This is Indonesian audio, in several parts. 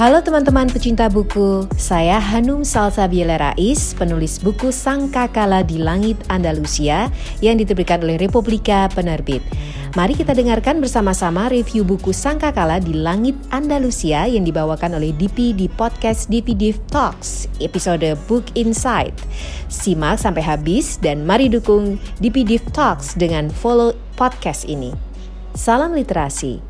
Halo teman-teman pecinta buku, saya Hanum Salsabila Rais, penulis buku Sangkakala di Langit Andalusia yang diterbitkan oleh Republika Penerbit. Mari kita dengarkan bersama-sama review buku Sangkakala di Langit Andalusia yang dibawakan oleh DP di podcast DP Div Talks, episode Book Insight. Simak sampai habis dan mari dukung DP Div Talks dengan follow podcast ini. Salam literasi.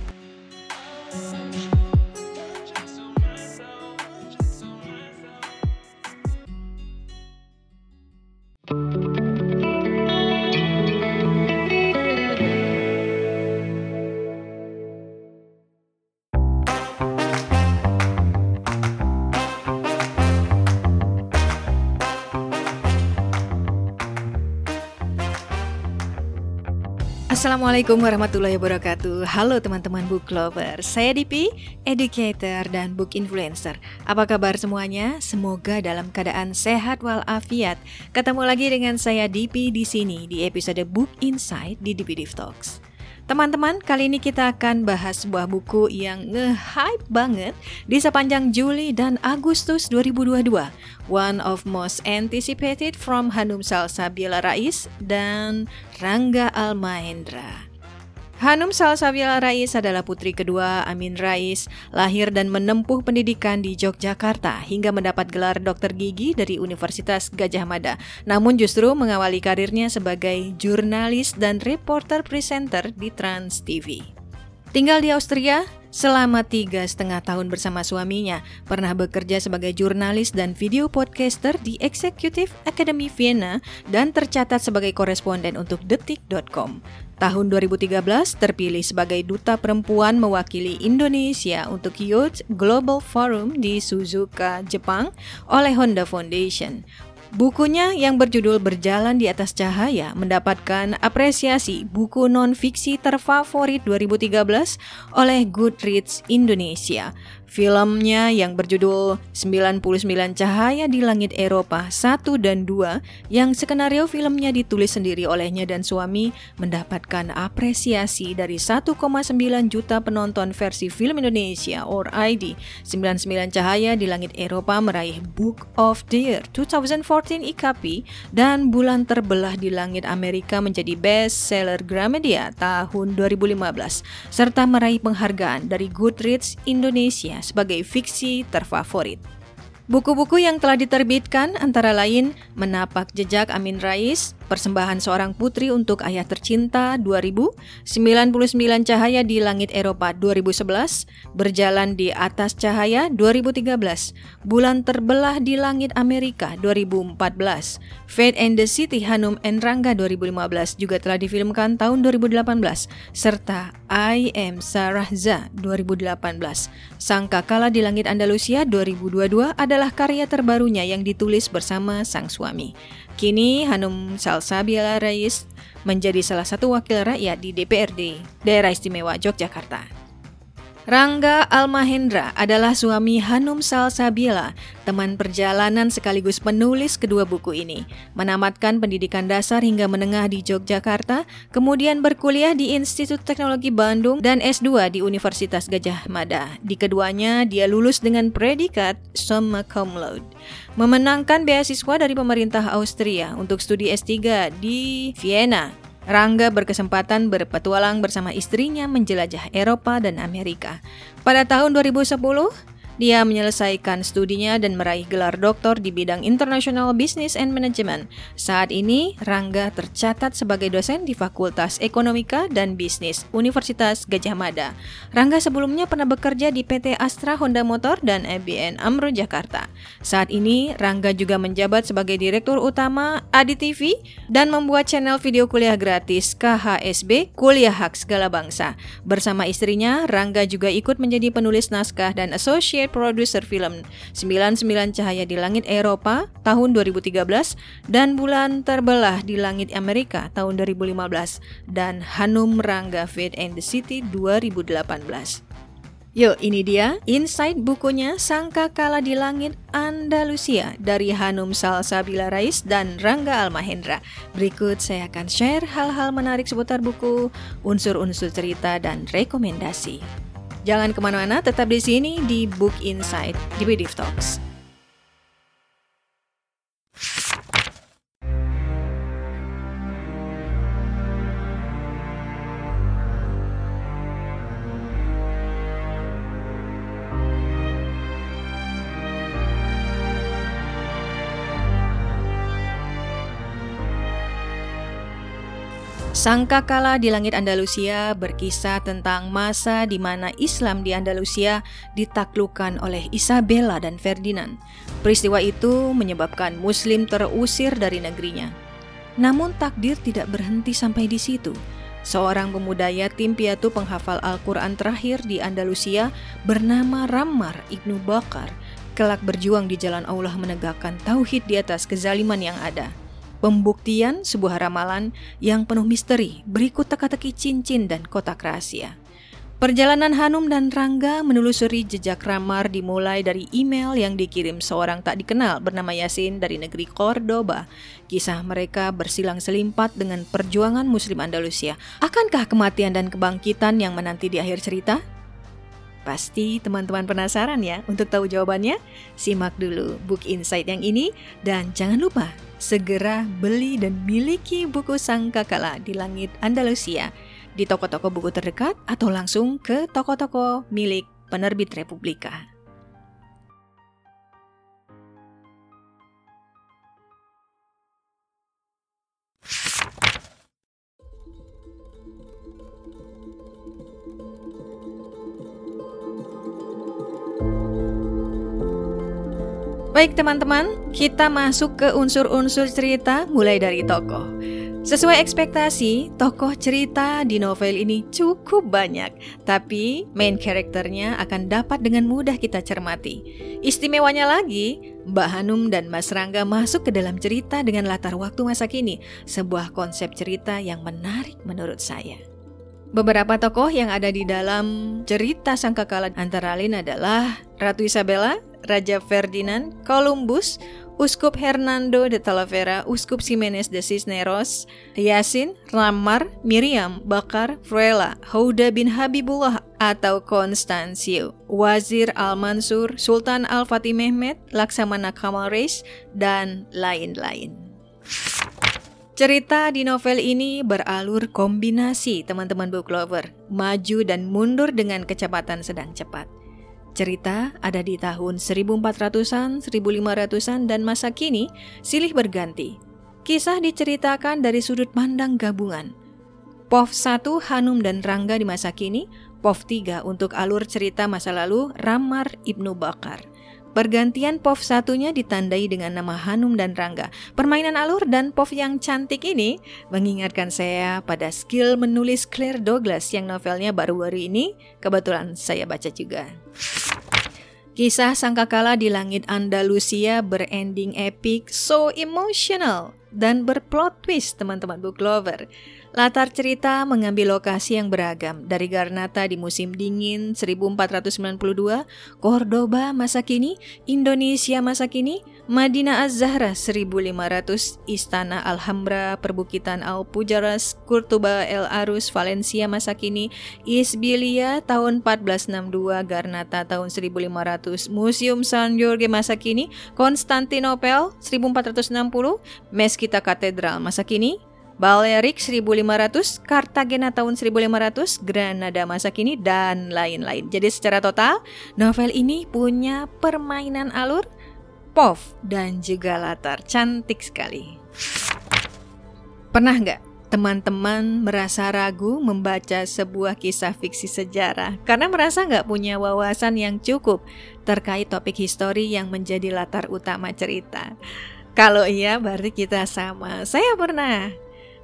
Assalamualaikum warahmatullahi wabarakatuh. Halo teman-teman book lover. Saya Dipi, educator dan book influencer. Apa kabar semuanya? Semoga dalam keadaan sehat walafiat. Ketemu lagi dengan saya Dipi di sini Di episode Book Insight di Dipi Div Talks Teman-teman, kali ini kita akan bahas sebuah buku yang nge-hype banget di sepanjang Juli dan Agustus 2022. One of most anticipated from Hanum Salsabila Rais dan Rangga Almahendra. Hanum Salsabila Rais adalah putri kedua Amin Rais, lahir dan menempuh pendidikan di Yogyakarta hingga mendapat gelar dokter gigi dari Universitas Gajah Mada. Namun justru mengawali karirnya sebagai jurnalis dan reporter presenter di Trans TV. Tinggal di Austria, Selama tiga setengah tahun bersama suaminya, pernah bekerja sebagai jurnalis dan video podcaster di Executive Academy Vienna dan tercatat sebagai koresponden untuk Detik.com. Tahun 2013 terpilih sebagai duta perempuan mewakili Indonesia untuk Youth Global Forum di Suzuka, Jepang oleh Honda Foundation. Bukunya yang berjudul Berjalan di Atas Cahaya mendapatkan apresiasi buku non-fiksi terfavorit 2013 oleh Goodreads Indonesia. Filmnya yang berjudul 99 Cahaya di Langit Eropa 1 dan 2 yang skenario filmnya ditulis sendiri olehnya dan suami mendapatkan apresiasi dari 1,9 juta penonton versi film Indonesia or ID. 99 Cahaya di Langit Eropa meraih Book of the Year 2014 IKP dan Bulan Terbelah di Langit Amerika menjadi best seller Gramedia tahun 2015 serta meraih penghargaan dari Goodreads Indonesia sebagai fiksi terfavorit. Buku-buku yang telah diterbitkan antara lain Menapak Jejak Amin Rais, Persembahan Seorang Putri untuk Ayah Tercinta 2000, 99 Cahaya di Langit Eropa 2011, Berjalan di Atas Cahaya 2013, Bulan Terbelah di Langit Amerika 2014, Fate and the City Hanum and Rangga 2015 juga telah difilmkan tahun 2018, serta I Am Sarah Za 2018. Sangka Kala di Langit Andalusia 2022 adalah karya terbarunya yang ditulis bersama sang suami. Kini Hanum Salsabila Rais menjadi salah satu wakil rakyat di DPRD Daerah Istimewa Yogyakarta. Rangga Almahendra adalah suami Hanum Salsabila, teman perjalanan sekaligus penulis kedua buku ini. Menamatkan pendidikan dasar hingga menengah di Yogyakarta, kemudian berkuliah di Institut Teknologi Bandung dan S2 di Universitas Gajah Mada. Di keduanya, dia lulus dengan predikat summa cum laude. Memenangkan beasiswa dari pemerintah Austria untuk studi S3 di Vienna Rangga berkesempatan berpetualang bersama istrinya menjelajah Eropa dan Amerika. Pada tahun 2010, dia menyelesaikan studinya dan meraih gelar doktor di bidang International Business and Management. Saat ini, Rangga tercatat sebagai dosen di Fakultas Ekonomika dan Bisnis Universitas Gajah Mada. Rangga sebelumnya pernah bekerja di PT Astra Honda Motor dan ABN Amro Jakarta. Saat ini, Rangga juga menjabat sebagai Direktur Utama Adi TV dan membuat channel video kuliah gratis KHSB Kuliah Hak Segala Bangsa. Bersama istrinya, Rangga juga ikut menjadi penulis naskah dan associate produser film 99 Cahaya di Langit Eropa tahun 2013 dan Bulan Terbelah di Langit Amerika tahun 2015 dan Hanum Rangga Fate and the City 2018. Yuk, ini dia insight bukunya Sangka Kala di Langit Andalusia dari Hanum Salsabila Rais dan Rangga Almahendra. Berikut saya akan share hal-hal menarik seputar buku, unsur-unsur cerita, dan rekomendasi. Jangan ke mana-mana, tetap di sini di Book Insight di Bidif Talks. Sangka kala di langit Andalusia berkisah tentang masa di mana Islam di Andalusia ditaklukkan oleh Isabella dan Ferdinand. Peristiwa itu menyebabkan Muslim terusir dari negerinya. Namun takdir tidak berhenti sampai di situ. Seorang pemuda yatim piatu penghafal Al-Quran terakhir di Andalusia bernama Rammar Ibnu Bakar kelak berjuang di jalan Allah menegakkan tauhid di atas kezaliman yang ada. Pembuktian sebuah ramalan yang penuh misteri berikut teka-teki cincin dan kotak rahasia. Perjalanan Hanum dan Rangga menelusuri jejak Ramar dimulai dari email yang dikirim seorang tak dikenal bernama Yasin dari negeri Cordoba. Kisah mereka bersilang selimpat dengan perjuangan Muslim Andalusia. Akankah kematian dan kebangkitan yang menanti di akhir cerita? Pasti teman-teman penasaran ya untuk tahu jawabannya? Simak dulu book insight yang ini dan jangan lupa segera beli dan miliki buku Sangkakala di Langit Andalusia di toko-toko buku terdekat atau langsung ke toko-toko milik penerbit Republika. Baik teman-teman, kita masuk ke unsur-unsur cerita mulai dari tokoh. Sesuai ekspektasi, tokoh cerita di novel ini cukup banyak, tapi main karakternya akan dapat dengan mudah kita cermati. Istimewanya lagi, Mbak Hanum dan Mas Rangga masuk ke dalam cerita dengan latar waktu masa kini, sebuah konsep cerita yang menarik menurut saya. Beberapa tokoh yang ada di dalam cerita Sangkakala antara lain adalah Ratu Isabella, Raja Ferdinand, Columbus, Uskup Hernando de Talavera, Uskup Ximenes de Cisneros, Yasin, Ramar, Miriam, Bakar, Fruela, Houda bin Habibullah atau Konstancio, Wazir Al-Mansur, Sultan Al-Fatih Mehmet, Laksamana Kamal Reis, dan lain-lain. Cerita di novel ini beralur kombinasi teman-teman book lover, maju dan mundur dengan kecepatan sedang cepat. Cerita ada di tahun 1400-an, 1500-an, dan masa kini silih berganti. Kisah diceritakan dari sudut pandang gabungan. POV 1 Hanum dan Rangga di masa kini, POV 3 untuk alur cerita masa lalu Ramar Ibnu Bakar. Pergantian POV satunya ditandai dengan nama Hanum dan Rangga. Permainan alur dan POV yang cantik ini mengingatkan saya pada skill menulis Claire Douglas yang novelnya baru-baru ini kebetulan saya baca juga. Kisah Sangkakala di Langit Andalusia berending epic, so emotional, dan berplot twist teman-teman book lover. Latar cerita mengambil lokasi yang beragam dari Garnata di musim dingin 1492, Cordoba masa kini, Indonesia masa kini, Madinah Az-Zahra 1500, Istana Alhambra, Perbukitan Al-Pujaras, Kurtuba El Arus, Valencia masa kini, Isbilia tahun 1462, Garnata tahun 1500, Museum San Jorge masa kini, Konstantinopel 1460, Meskita Katedral masa kini, Balearic 1500, Cartagena tahun 1500, Granada masa kini, dan lain-lain. Jadi secara total, novel ini punya permainan alur, POV, dan juga latar. Cantik sekali. Pernah nggak teman-teman merasa ragu membaca sebuah kisah fiksi sejarah karena merasa nggak punya wawasan yang cukup terkait topik histori yang menjadi latar utama cerita? Kalau iya, berarti kita sama. Saya pernah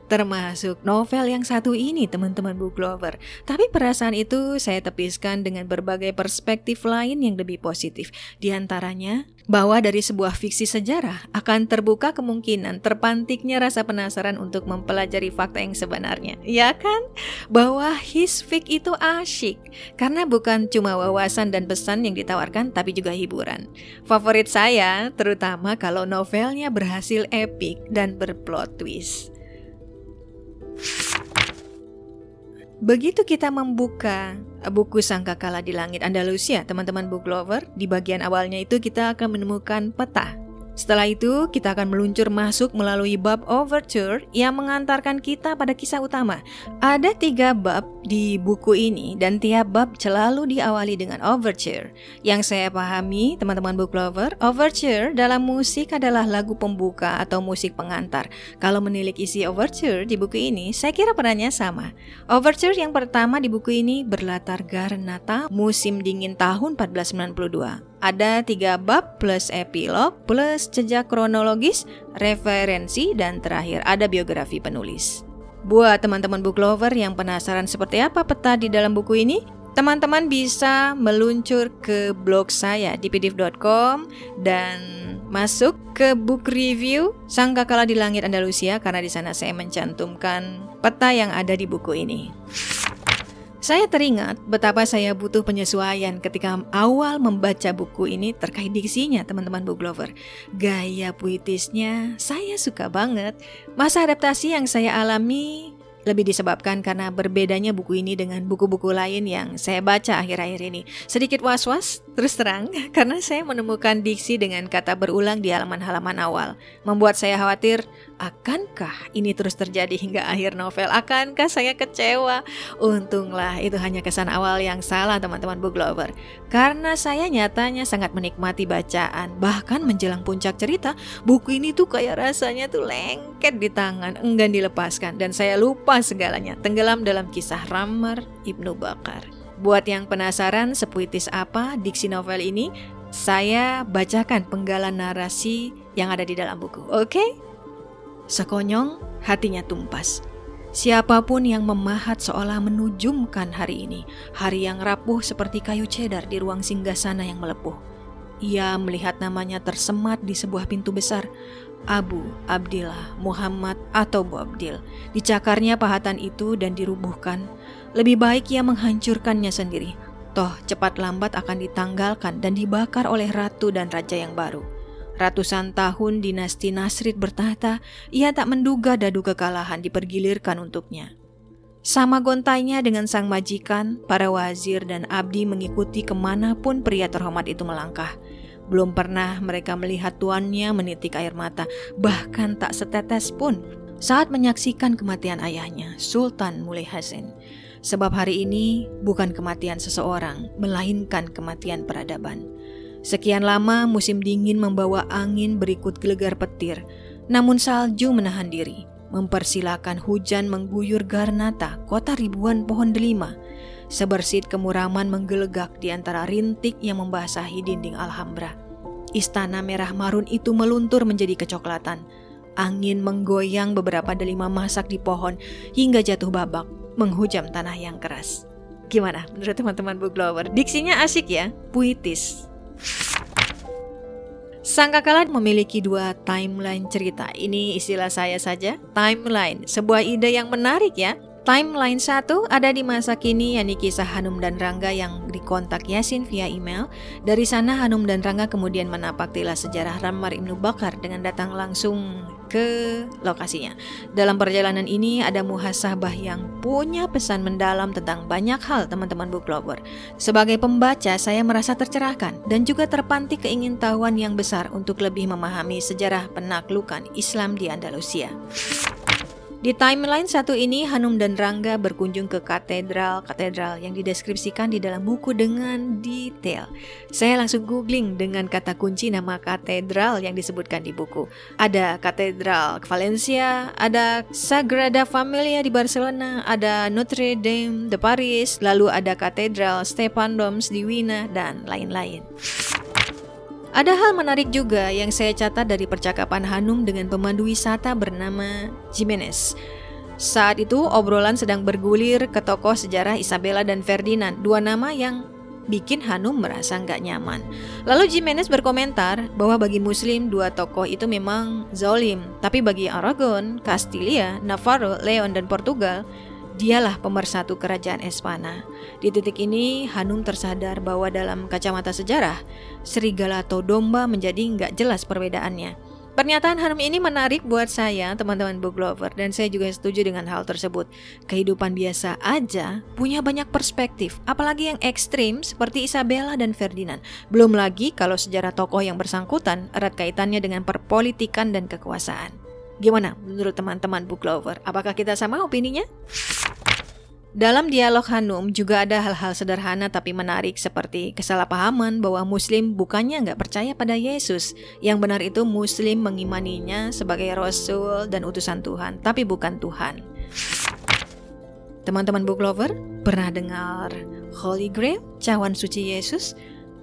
termasuk novel yang satu ini teman-teman book lover. Tapi perasaan itu saya tepiskan dengan berbagai perspektif lain yang lebih positif. Di antaranya, bahwa dari sebuah fiksi sejarah akan terbuka kemungkinan terpantiknya rasa penasaran untuk mempelajari fakta yang sebenarnya. Ya kan? Bahwa hisfik itu asyik karena bukan cuma wawasan dan pesan yang ditawarkan tapi juga hiburan. Favorit saya terutama kalau novelnya berhasil epic dan berplot twist. Begitu kita membuka buku Sangkakala di Langit Andalusia, teman-teman book lover, di bagian awalnya itu kita akan menemukan peta setelah itu, kita akan meluncur masuk melalui bab overture yang mengantarkan kita pada kisah utama. Ada tiga bab di buku ini dan tiap bab selalu diawali dengan overture. Yang saya pahami, teman-teman book lover, overture dalam musik adalah lagu pembuka atau musik pengantar. Kalau menilik isi overture di buku ini, saya kira perannya sama. Overture yang pertama di buku ini berlatar Garnata musim dingin tahun 1492. Ada tiga bab plus epilog plus jejak kronologis, referensi, dan terakhir ada biografi penulis. Buat teman-teman book lover yang penasaran seperti apa peta di dalam buku ini, teman-teman bisa meluncur ke blog saya di pdf.com dan masuk ke book review Sangkakala di Langit Andalusia karena di sana saya mencantumkan peta yang ada di buku ini. Saya teringat betapa saya butuh penyesuaian ketika awal membaca buku ini terkait diksinya teman-teman book lover. Gaya puitisnya saya suka banget. Masa adaptasi yang saya alami lebih disebabkan karena berbedanya buku ini dengan buku-buku lain yang saya baca akhir-akhir ini. Sedikit was-was, terus terang, karena saya menemukan diksi dengan kata berulang di halaman-halaman awal. Membuat saya khawatir, akankah ini terus terjadi hingga akhir novel? Akankah saya kecewa? Untunglah itu hanya kesan awal yang salah teman-teman book lover. Karena saya nyatanya sangat menikmati bacaan. Bahkan menjelang puncak cerita, buku ini tuh kayak rasanya tuh lengket di tangan, enggan dilepaskan. Dan saya lupa segalanya tenggelam dalam kisah Ramar Ibnu Bakar. Buat yang penasaran sepuitis apa diksi novel ini, saya bacakan penggalan narasi yang ada di dalam buku. Oke? Okay? Sekonyong hatinya tumpas. Siapa pun yang memahat seolah menujumkan hari ini, hari yang rapuh seperti kayu cedar di ruang singgasana yang melepuh. Ia melihat namanya tersemat di sebuah pintu besar, Abu Abdillah Muhammad atau Bu Abdil. Dicakarnya pahatan itu dan dirubuhkan. Lebih baik ia menghancurkannya sendiri. Toh cepat lambat akan ditanggalkan dan dibakar oleh ratu dan raja yang baru. Ratusan tahun dinasti Nasrid bertahta, ia tak menduga dadu kekalahan dipergilirkan untuknya. Sama gontainya dengan sang majikan, para wazir dan abdi mengikuti ke mana pun pria terhormat itu melangkah. Belum pernah mereka melihat tuannya menitik air mata, bahkan tak setetes pun saat menyaksikan kematian ayahnya, Sultan Mulai Hasan. Sebab hari ini bukan kematian seseorang, melainkan kematian peradaban. Sekian lama musim dingin membawa angin berikut gelegar petir, namun salju menahan diri, mempersilahkan hujan mengguyur Garnata, kota ribuan pohon delima. Sebersit kemuraman menggelegak di antara rintik yang membasahi dinding Alhambra. Istana merah marun itu meluntur menjadi kecoklatan. Angin menggoyang beberapa delima masak di pohon hingga jatuh babak, menghujam tanah yang keras. Gimana menurut teman-teman book lover? Diksinya asik ya, puitis. Sangkakala memiliki dua timeline cerita. Ini istilah saya saja, timeline. Sebuah ide yang menarik ya. Timeline satu ada di masa kini yakni kisah Hanum dan Rangga yang dikontak Yasin via email. Dari sana Hanum dan Rangga kemudian menapaktilah sejarah Ramar Ibnu Bakar dengan datang langsung ke lokasinya. Dalam perjalanan ini ada muhasabah yang punya pesan mendalam tentang banyak hal teman-teman book lover. Sebagai pembaca saya merasa tercerahkan dan juga terpantik keingintahuan yang besar untuk lebih memahami sejarah penaklukan Islam di Andalusia. Di timeline satu ini, Hanum dan Rangga berkunjung ke katedral-katedral yang dideskripsikan di dalam buku dengan detail. Saya langsung googling dengan kata kunci nama katedral yang disebutkan di buku. Ada katedral Valencia, ada Sagrada Familia di Barcelona, ada Notre Dame de Paris, lalu ada katedral Stepan Doms di Wina, dan lain-lain. Ada hal menarik juga yang saya catat dari percakapan Hanum dengan pemandu wisata bernama Jimenez. Saat itu obrolan sedang bergulir ke tokoh sejarah Isabella dan Ferdinand, dua nama yang bikin Hanum merasa nggak nyaman. Lalu Jimenez berkomentar bahwa bagi Muslim dua tokoh itu memang zolim, tapi bagi Aragon, Castilla, Navarro, Leon, dan Portugal, dialah pemersatu kerajaan Espana. Di titik ini, Hanum tersadar bahwa dalam kacamata sejarah, serigala atau domba menjadi nggak jelas perbedaannya. Pernyataan Hanum ini menarik buat saya, teman-teman book lover, dan saya juga setuju dengan hal tersebut. Kehidupan biasa aja punya banyak perspektif, apalagi yang ekstrim seperti Isabella dan Ferdinand. Belum lagi kalau sejarah tokoh yang bersangkutan erat kaitannya dengan perpolitikan dan kekuasaan. Gimana menurut teman-teman book lover? Apakah kita sama opininya? Dalam dialog Hanum juga ada hal-hal sederhana tapi menarik seperti kesalahpahaman bahwa Muslim bukannya nggak percaya pada Yesus. Yang benar itu Muslim mengimaninya sebagai Rasul dan utusan Tuhan, tapi bukan Tuhan. Teman-teman book lover, pernah dengar Holy Grail, cawan suci Yesus?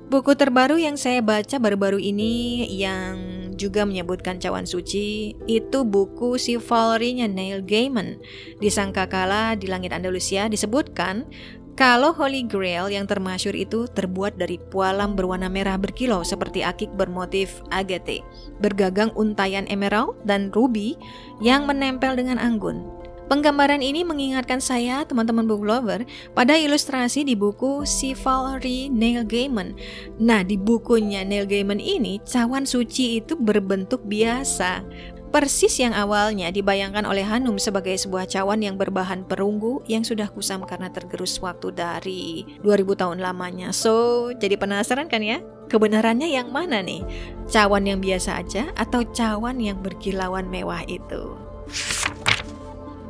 Buku terbaru yang saya baca baru-baru ini yang juga menyebutkan cawan suci itu buku Chivalry-nya Neil Gaiman. Di Sangkakala di Langit Andalusia disebutkan kalau Holy Grail yang termasyur itu terbuat dari pualam berwarna merah berkilau seperti akik bermotif agate, bergagang untayan emerald dan ruby yang menempel dengan anggun. Penggambaran ini mengingatkan saya, teman-teman book lover, pada ilustrasi di buku Chivalry Neil Gaiman. Nah, di bukunya Neil Gaiman ini, cawan suci itu berbentuk biasa. Persis yang awalnya dibayangkan oleh Hanum sebagai sebuah cawan yang berbahan perunggu yang sudah kusam karena tergerus waktu dari 2000 tahun lamanya. So, jadi penasaran kan ya? Kebenarannya yang mana nih? Cawan yang biasa aja atau cawan yang berkilauan mewah itu?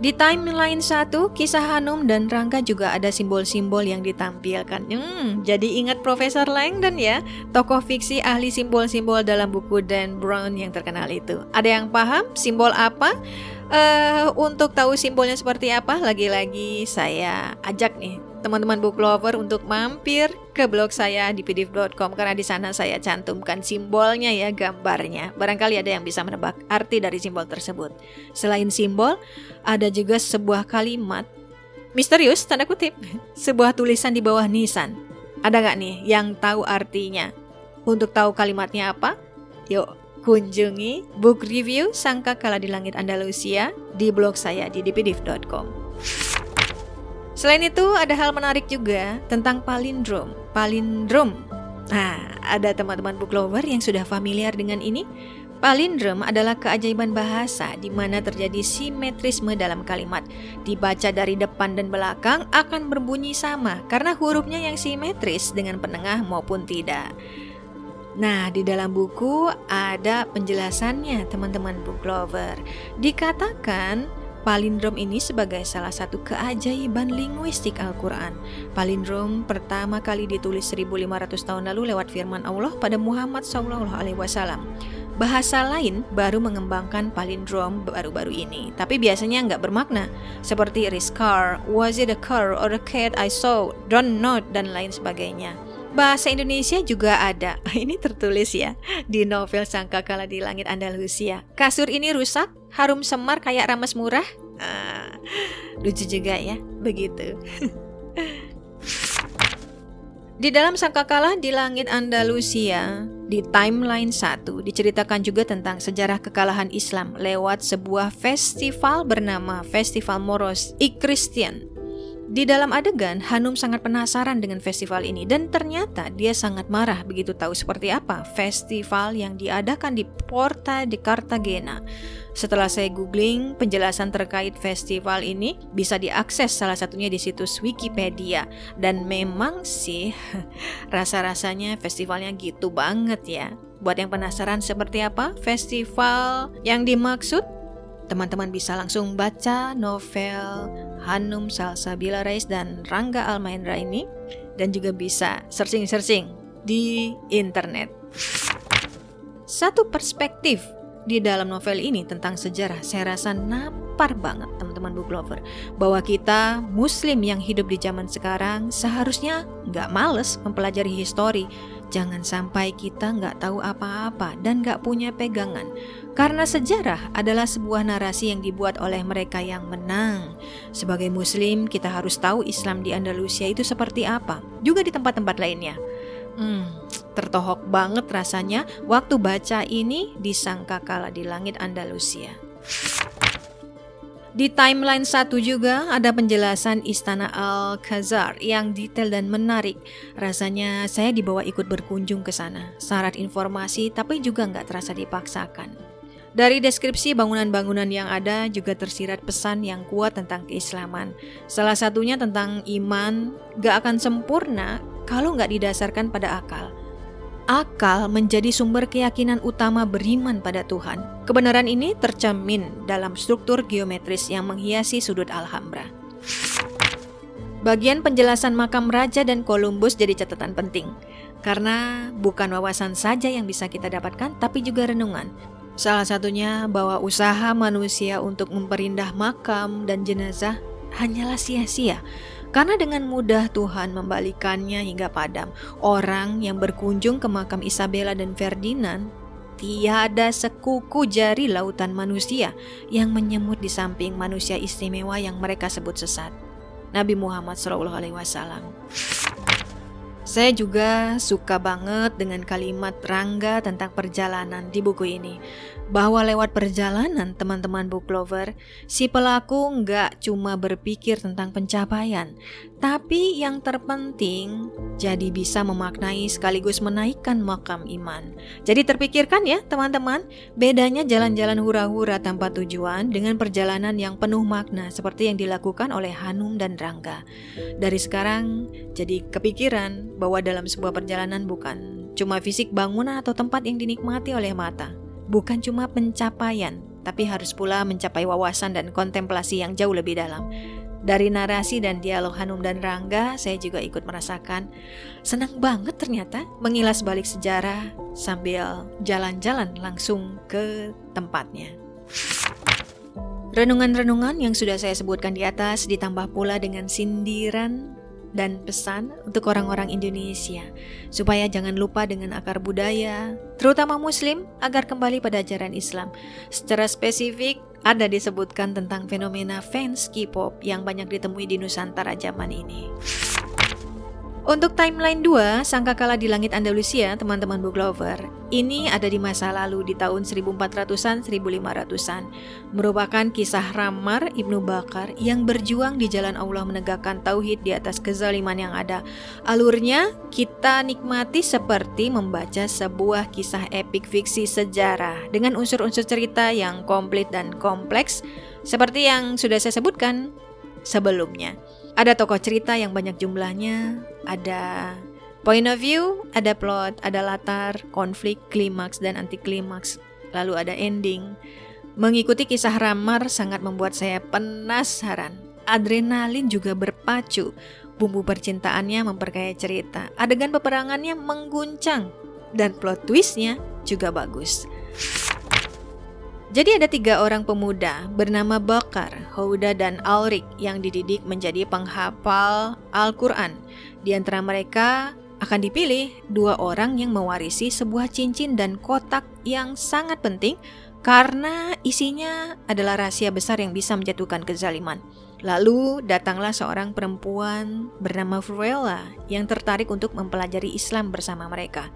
Di timeline satu, kisah Hanum dan Rangga juga ada simbol-simbol yang ditampilkan. Hmm, jadi ingat Profesor Langdon ya, tokoh fiksi ahli simbol-simbol dalam buku Dan Brown yang terkenal itu. Ada yang paham simbol apa? Uh, untuk tahu simbolnya seperti apa, lagi-lagi saya ajak nih teman-teman book lover untuk mampir ke blog saya di pdf.com karena di sana saya cantumkan simbolnya ya gambarnya. Barangkali ada yang bisa menebak arti dari simbol tersebut. Selain simbol, ada juga sebuah kalimat misterius tanda kutip, sebuah tulisan di bawah nisan. Ada nggak nih yang tahu artinya? Untuk tahu kalimatnya apa? Yuk kunjungi book review Sangka Kala di Langit Andalusia di blog saya di dpdiv.com. Selain itu, ada hal menarik juga tentang palindrom. Palindrom. Nah, ada teman-teman book lover yang sudah familiar dengan ini. Palindrom adalah keajaiban bahasa di mana terjadi simetrisme dalam kalimat. Dibaca dari depan dan belakang akan berbunyi sama karena hurufnya yang simetris dengan penengah maupun tidak. Nah, di dalam buku ada penjelasannya, teman-teman book lover. Dikatakan Palindrom ini sebagai salah satu keajaiban linguistik Al-Quran. Palindrom pertama kali ditulis 1500 tahun lalu lewat firman Allah pada Muhammad SAW. Bahasa lain baru mengembangkan palindrom baru-baru ini, tapi biasanya nggak bermakna, seperti is car, was it a car or a cat I saw, don't know, dan lain sebagainya. Bahasa Indonesia juga ada. Ini tertulis ya di novel Sangkakala di Langit Andalusia. Kasur ini rusak, harum semar kayak rames murah. Ah, lucu juga ya, begitu. di dalam Sangkakala di Langit Andalusia, di timeline 1 diceritakan juga tentang sejarah kekalahan Islam lewat sebuah festival bernama Festival Moros I Christian di dalam adegan, Hanum sangat penasaran dengan festival ini dan ternyata dia sangat marah begitu tahu seperti apa festival yang diadakan di Porta de Cartagena. Setelah saya googling penjelasan terkait festival ini bisa diakses salah satunya di situs Wikipedia dan memang sih rasa-rasanya festivalnya gitu banget ya. Buat yang penasaran seperti apa festival yang dimaksud, teman-teman bisa langsung baca novel Hanum Salsabila Reis dan Rangga Almahendra ini. Dan juga bisa searching-searching di internet. Satu perspektif di dalam novel ini tentang sejarah. Saya rasa nampar banget teman-teman book lover. Bahwa kita muslim yang hidup di zaman sekarang seharusnya nggak males mempelajari histori Jangan sampai kita nggak tahu apa-apa dan nggak punya pegangan. Karena sejarah adalah sebuah narasi yang dibuat oleh mereka yang menang. Sebagai muslim, kita harus tahu Islam di Andalusia itu seperti apa. Juga di tempat-tempat lainnya. Hmm, tertohok banget rasanya waktu baca ini disangka kala di langit Andalusia. Di timeline satu juga ada penjelasan Istana Al-Khazar yang detail dan menarik. Rasanya saya dibawa ikut berkunjung ke sana. Syarat informasi tapi juga nggak terasa dipaksakan. Dari deskripsi bangunan-bangunan yang ada juga tersirat pesan yang kuat tentang keislaman. Salah satunya tentang iman gak akan sempurna kalau nggak didasarkan pada akal. Akal menjadi sumber keyakinan utama beriman pada Tuhan. Kebenaran ini tercermin dalam struktur geometris yang menghiasi sudut Alhambra. Bagian penjelasan makam raja dan Columbus jadi catatan penting, karena bukan wawasan saja yang bisa kita dapatkan, tapi juga renungan. Salah satunya bahwa usaha manusia untuk memperindah makam dan jenazah hanyalah sia-sia karena dengan mudah Tuhan membalikannya hingga padam. Orang yang berkunjung ke makam Isabella dan Ferdinand tiada sekuku jari lautan manusia yang menyemut di samping manusia istimewa yang mereka sebut sesat. Nabi Muhammad SAW. Saya juga suka banget dengan kalimat Rangga tentang perjalanan di buku ini. Bahwa lewat perjalanan teman-teman book lover, si pelaku nggak cuma berpikir tentang pencapaian, tapi yang terpenting jadi bisa memaknai sekaligus menaikkan makam iman. Jadi terpikirkan ya teman-teman, bedanya jalan-jalan hura-hura tanpa tujuan dengan perjalanan yang penuh makna seperti yang dilakukan oleh Hanum dan Rangga. Dari sekarang jadi kepikiran bahwa dalam sebuah perjalanan bukan cuma fisik bangunan atau tempat yang dinikmati oleh mata, bukan cuma pencapaian, tapi harus pula mencapai wawasan dan kontemplasi yang jauh lebih dalam. Dari narasi dan dialog Hanum dan Rangga, saya juga ikut merasakan senang banget ternyata mengilas balik sejarah sambil jalan-jalan langsung ke tempatnya. Renungan-renungan yang sudah saya sebutkan di atas ditambah pula dengan sindiran dan pesan untuk orang-orang Indonesia supaya jangan lupa dengan akar budaya, terutama Muslim, agar kembali pada ajaran Islam. Secara spesifik, ada disebutkan tentang fenomena fans K-pop yang banyak ditemui di Nusantara zaman ini. Untuk timeline 2, Sangkakala di Langit Andalusia, teman-teman book lover, ini ada di masa lalu di tahun 1400-an, 1500-an. Merupakan kisah Ramar Ibnu Bakar yang berjuang di jalan Allah menegakkan tauhid di atas kezaliman yang ada. Alurnya kita nikmati seperti membaca sebuah kisah epik fiksi sejarah dengan unsur-unsur cerita yang komplit dan kompleks seperti yang sudah saya sebutkan sebelumnya. Ada tokoh cerita yang banyak jumlahnya, ada point of view, ada plot, ada latar, konflik, klimaks, dan anti klimaks. Lalu ada ending. Mengikuti kisah Ramar sangat membuat saya penasaran. Adrenalin juga berpacu. Bumbu percintaannya memperkaya cerita. Adegan peperangannya mengguncang. Dan plot twistnya juga bagus. Jadi ada tiga orang pemuda bernama Bakar, Houda, dan Alrik yang dididik menjadi penghafal Al-Quran. Di antara mereka akan dipilih dua orang yang mewarisi sebuah cincin dan kotak yang sangat penting karena isinya adalah rahasia besar yang bisa menjatuhkan kezaliman. Lalu datanglah seorang perempuan bernama Fruela yang tertarik untuk mempelajari Islam bersama mereka.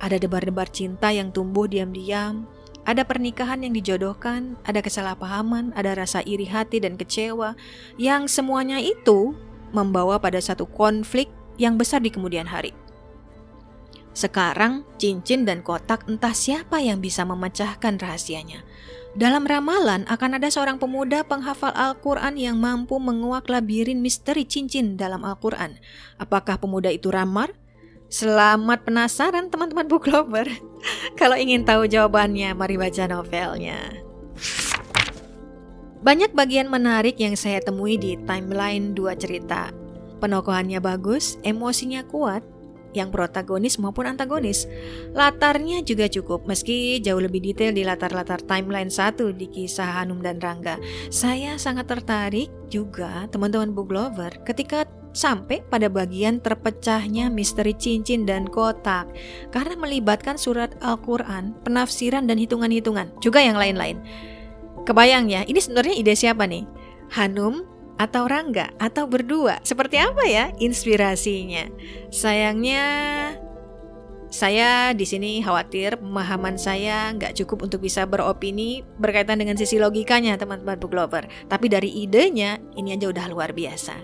Ada debar-debar cinta yang tumbuh diam-diam, ada pernikahan yang dijodohkan, ada kesalahpahaman, ada rasa iri hati dan kecewa, yang semuanya itu membawa pada satu konflik yang besar di kemudian hari. Sekarang, cincin dan kotak entah siapa yang bisa memecahkan rahasianya. Dalam ramalan akan ada seorang pemuda penghafal Al-Quran yang mampu menguak labirin misteri cincin dalam Al-Quran. Apakah pemuda itu Ramar? Selamat penasaran teman-teman book lover. Kalau ingin tahu jawabannya, mari baca novelnya. Banyak bagian menarik yang saya temui di timeline dua cerita. Penokohannya bagus, emosinya kuat, yang protagonis maupun antagonis. Latarnya juga cukup, meski jauh lebih detail di latar-latar timeline satu di kisah Hanum dan Rangga. Saya sangat tertarik juga teman-teman book lover ketika sampai pada bagian terpecahnya misteri cincin dan kotak karena melibatkan surat Al-Quran, penafsiran dan hitungan-hitungan, juga yang lain-lain. Kebayang ya, ini sebenarnya ide siapa nih? Hanum atau Rangga atau berdua? Seperti apa ya inspirasinya? Sayangnya saya di sini khawatir pemahaman saya nggak cukup untuk bisa beropini berkaitan dengan sisi logikanya teman-teman book lover. Tapi dari idenya ini aja udah luar biasa.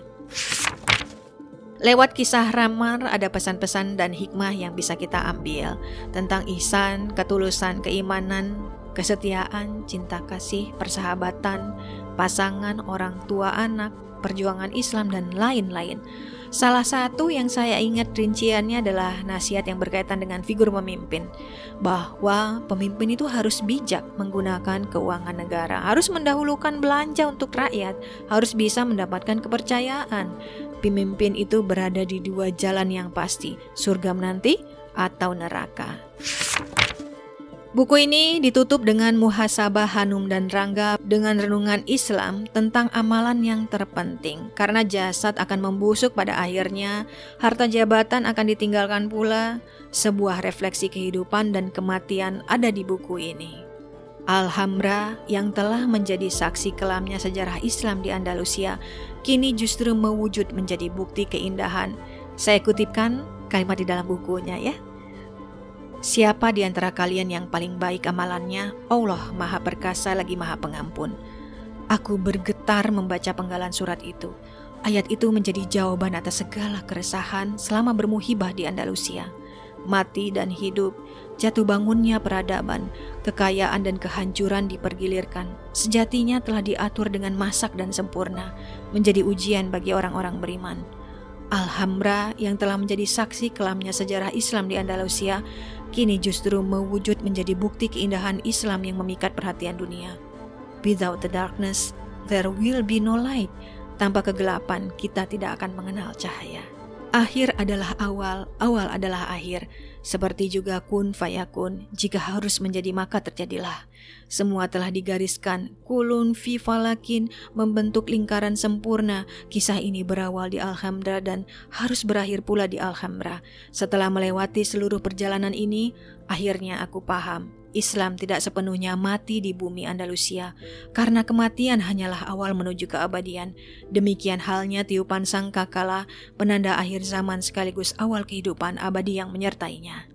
Lewat kisah Ramar ada pesan-pesan dan hikmah yang bisa kita ambil tentang ihsan, ketulusan, keimanan, kesetiaan, cinta kasih, persahabatan, pasangan, orang tua anak, perjuangan Islam dan lain-lain. Salah satu yang saya ingat rinciannya adalah nasihat yang berkaitan dengan figur pemimpin, bahwa pemimpin itu harus bijak menggunakan keuangan negara, harus mendahulukan belanja untuk rakyat, harus bisa mendapatkan kepercayaan. Pemimpin itu berada di dua jalan yang pasti, surga menanti atau neraka. Buku ini ditutup dengan muhasabah Hanum dan Rangga dengan renungan Islam tentang amalan yang terpenting. Karena jasad akan membusuk pada akhirnya, harta jabatan akan ditinggalkan pula, sebuah refleksi kehidupan dan kematian ada di buku ini. Alhamra yang telah menjadi saksi kelamnya sejarah Islam di Andalusia, kini justru mewujud menjadi bukti keindahan. Saya kutipkan kalimat di dalam bukunya ya. Siapa di antara kalian yang paling baik amalannya? Allah Maha Perkasa lagi Maha Pengampun. Aku bergetar membaca penggalan surat itu. Ayat itu menjadi jawaban atas segala keresahan selama bermuhibah di Andalusia. Mati dan hidup, jatuh bangunnya peradaban, kekayaan dan kehancuran dipergilirkan. Sejatinya telah diatur dengan masak dan sempurna, menjadi ujian bagi orang-orang beriman. Alhambra yang telah menjadi saksi kelamnya sejarah Islam di Andalusia kini justru mewujud menjadi bukti keindahan Islam yang memikat perhatian dunia. Without the darkness, there will be no light. Tanpa kegelapan, kita tidak akan mengenal cahaya. Akhir adalah awal, awal adalah akhir. Seperti juga kun fayakun, jika harus menjadi maka terjadilah. Semua telah digariskan, kulun fi falakin membentuk lingkaran sempurna. Kisah ini berawal di Alhamdra dan harus berakhir pula di Alhamdra. Setelah melewati seluruh perjalanan ini, akhirnya aku paham Islam tidak sepenuhnya mati di bumi Andalusia, karena kematian hanyalah awal menuju keabadian. Demikian halnya tiupan sang kakala, penanda akhir zaman sekaligus awal kehidupan abadi yang menyertainya.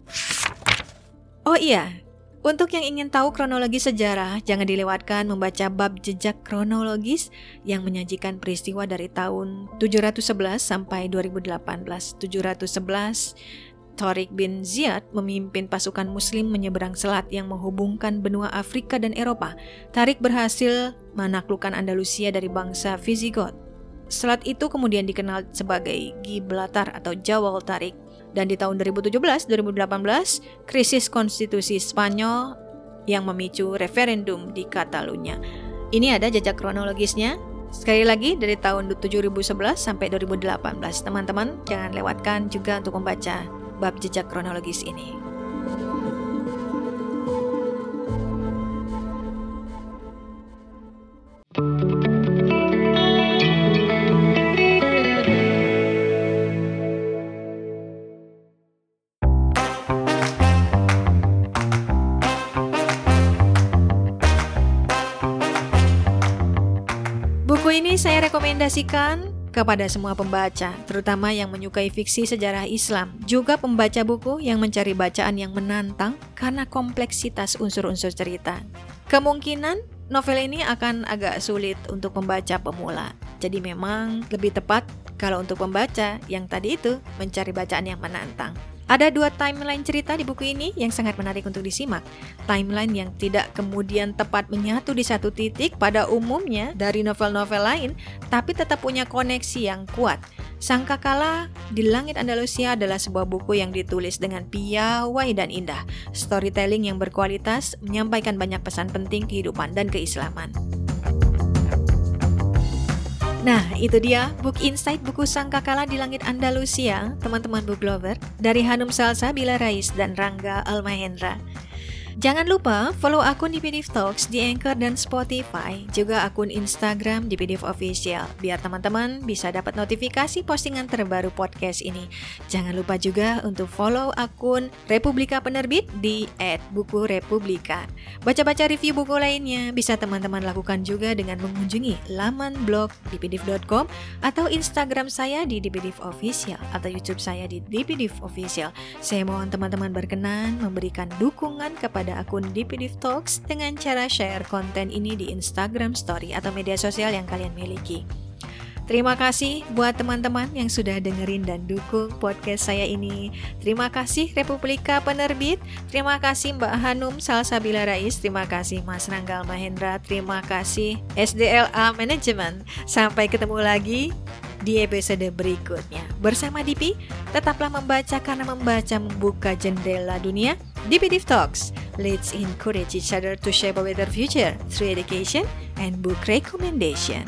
Oh iya, untuk yang ingin tahu kronologi sejarah, jangan dilewatkan membaca bab jejak kronologis yang menyajikan peristiwa dari tahun 711 sampai 2018. 711 Tariq bin Ziyad memimpin pasukan muslim menyeberang selat yang menghubungkan benua Afrika dan Eropa. Tariq berhasil menaklukkan Andalusia dari bangsa Visigoth. Selat itu kemudian dikenal sebagai Gibraltar atau Jawal Tariq. Dan di tahun 2017-2018, krisis konstitusi Spanyol yang memicu referendum di Catalunya. Ini ada jejak kronologisnya. Sekali lagi dari tahun 2011 sampai 2018. Teman-teman jangan lewatkan juga untuk membaca bab jejak kronologis ini. Buku ini saya rekomendasikan kepada semua pembaca, terutama yang menyukai fiksi sejarah Islam, juga pembaca buku yang mencari bacaan yang menantang karena kompleksitas unsur-unsur cerita. Kemungkinan novel ini akan agak sulit untuk pembaca pemula. Jadi memang lebih tepat kalau untuk pembaca yang tadi itu mencari bacaan yang menantang. Ada dua timeline cerita di buku ini yang sangat menarik untuk disimak. Timeline yang tidak kemudian tepat menyatu di satu titik pada umumnya dari novel-novel lain, tapi tetap punya koneksi yang kuat. Sangkakala di Langit Andalusia adalah sebuah buku yang ditulis dengan piawai dan indah. Storytelling yang berkualitas menyampaikan banyak pesan penting kehidupan dan keislaman. Nah, itu dia book insight buku Sangkakala di Langit Andalusia, teman-teman book lover, dari Hanum Salsa Bila Rais dan Rangga Almahendra. Jangan lupa follow akun DPDIV Talks di Anchor dan Spotify, juga akun Instagram DPDIV Official, biar teman-teman bisa dapat notifikasi postingan terbaru podcast ini. Jangan lupa juga untuk follow akun Republika Penerbit di @bukurepublika. Baca-baca review buku lainnya bisa teman-teman lakukan juga dengan mengunjungi laman blog dpdiv.com atau Instagram saya di DPDIV Official atau YouTube saya di DPDIV Official. Saya mohon teman-teman berkenan memberikan dukungan kepada pada akun DPDIV Talks dengan cara share konten ini di Instagram Story atau media sosial yang kalian miliki. Terima kasih buat teman-teman yang sudah dengerin dan dukung podcast saya ini. Terima kasih Republika Penerbit, terima kasih Mbak Hanum Salsabila Rais, terima kasih Mas Ranggal Mahendra, terima kasih SDLA Management. Sampai ketemu lagi di episode berikutnya. Bersama Dipi, tetaplah membaca karena membaca membuka jendela dunia. Dipi Talks. Let's encourage each other to shape a better future through education and book recommendation.